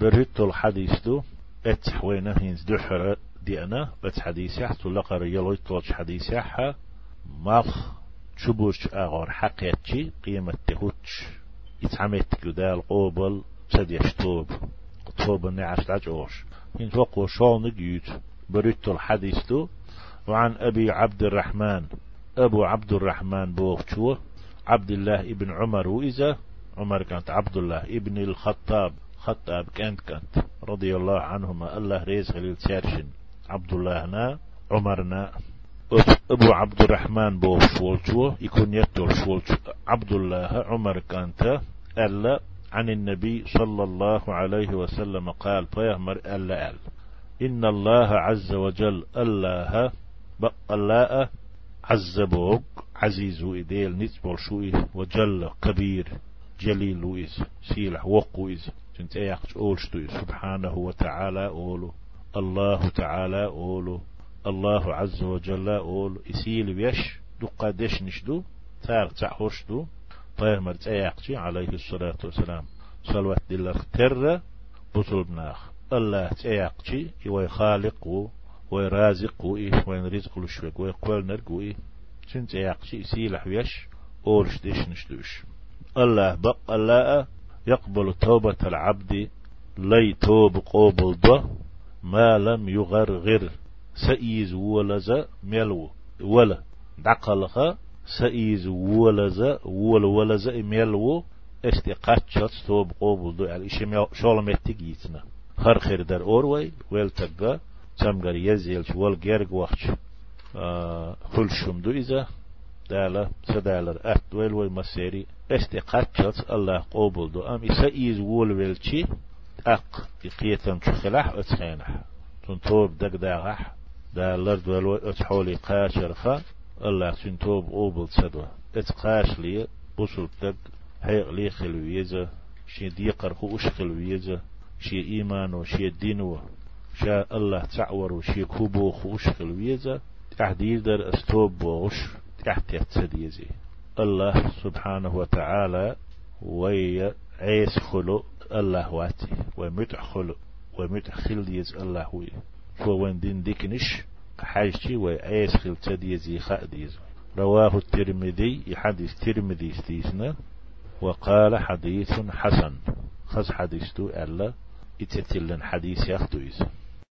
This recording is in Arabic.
برهت الحديث دو اتح وينه هينز دحر دي أنا بس حديث يحصل لقر يلوي طولش حديث يحا مالخ شبوش أغار حقيتشي قيمة تهوتش يتعمت كدال قوبل سد يشتوب طوب النعش لجوش هين توقو شون نجيت بريت الحديث دو وعن أبي عبد الرحمن. أبو عبد الرحمن بوغتشو عبد الله ابن عمر وإذا عمر كانت عبد الله ابن الخطاب. خطاب كانت كانت رضي الله عنهما الله ريز خليل سيرشن عبد الله نا عمرنا أبو عبد الرحمن بو شولشو يكون يتول شولش عبد الله عمر كانت ألا عن النبي صلى الله عليه وسلم قال فيهمر ألا أل إن الله عز وجل الله الله عز بوق عزيز إديل نتبول شوي وجل كبير جليل وإز سيلح وقويز تنت ايقش أولشتوي سبحانه وتعالى أولو الله تعالى أولو الله عز وجل أولو إسيل بيش دقا دش نشدو تار تعهوشدو طيب تأيقشي عليه الصلاة والسلام صلوات دلر تر بطل بناخ الله تأيقشي يوي خالق وي رازق إيه وين رزق لشوك وي قول نرق و إيه سنت يقشي سيلح ويش أورش ديش نشدوش الله بق الله يقبل توبة العبد لي توب قوبل ده ما لم يغرغر. سئيز ولز ملو ولا. دقلها سئيز ولز ول ولز ملو. استقاتشت توب قوبل ده يعني إشي شول متجيتنا خر خير در أوروي ويل تقا تمغر يزيلش ول جرق وقتش آه دو إذا. دالا سدالر أت ويل وي مسيري استقاتشت الله قوبل دو أم إسا إيز وول ويلشي أق إقيتن تخلح أتخينح تنتوب دق داغح دالر دول وي أتحولي قاشر خا الله تنتوب قوبل سدوا اتقاش لي بوصل دق هيق لي خلويزة شي ديقر خو أش خلويزة شي إيمان شي دينو شاء الله تعور وشي كوبو خو أش خلويزة تحديد در استوب تحت يتسديزي. الله سبحانه وتعالى وي عيس خلو الله واتي ومتع خلو ومتع خلديز الله وي. فو وين دين ديكنش حاجتي وعيس خل تديزي خاديز. رواه الترمذي يحدث ترمذي استيسنا وقال حديث حسن. خز حديث تو ألا إتتلن حديث يخدويز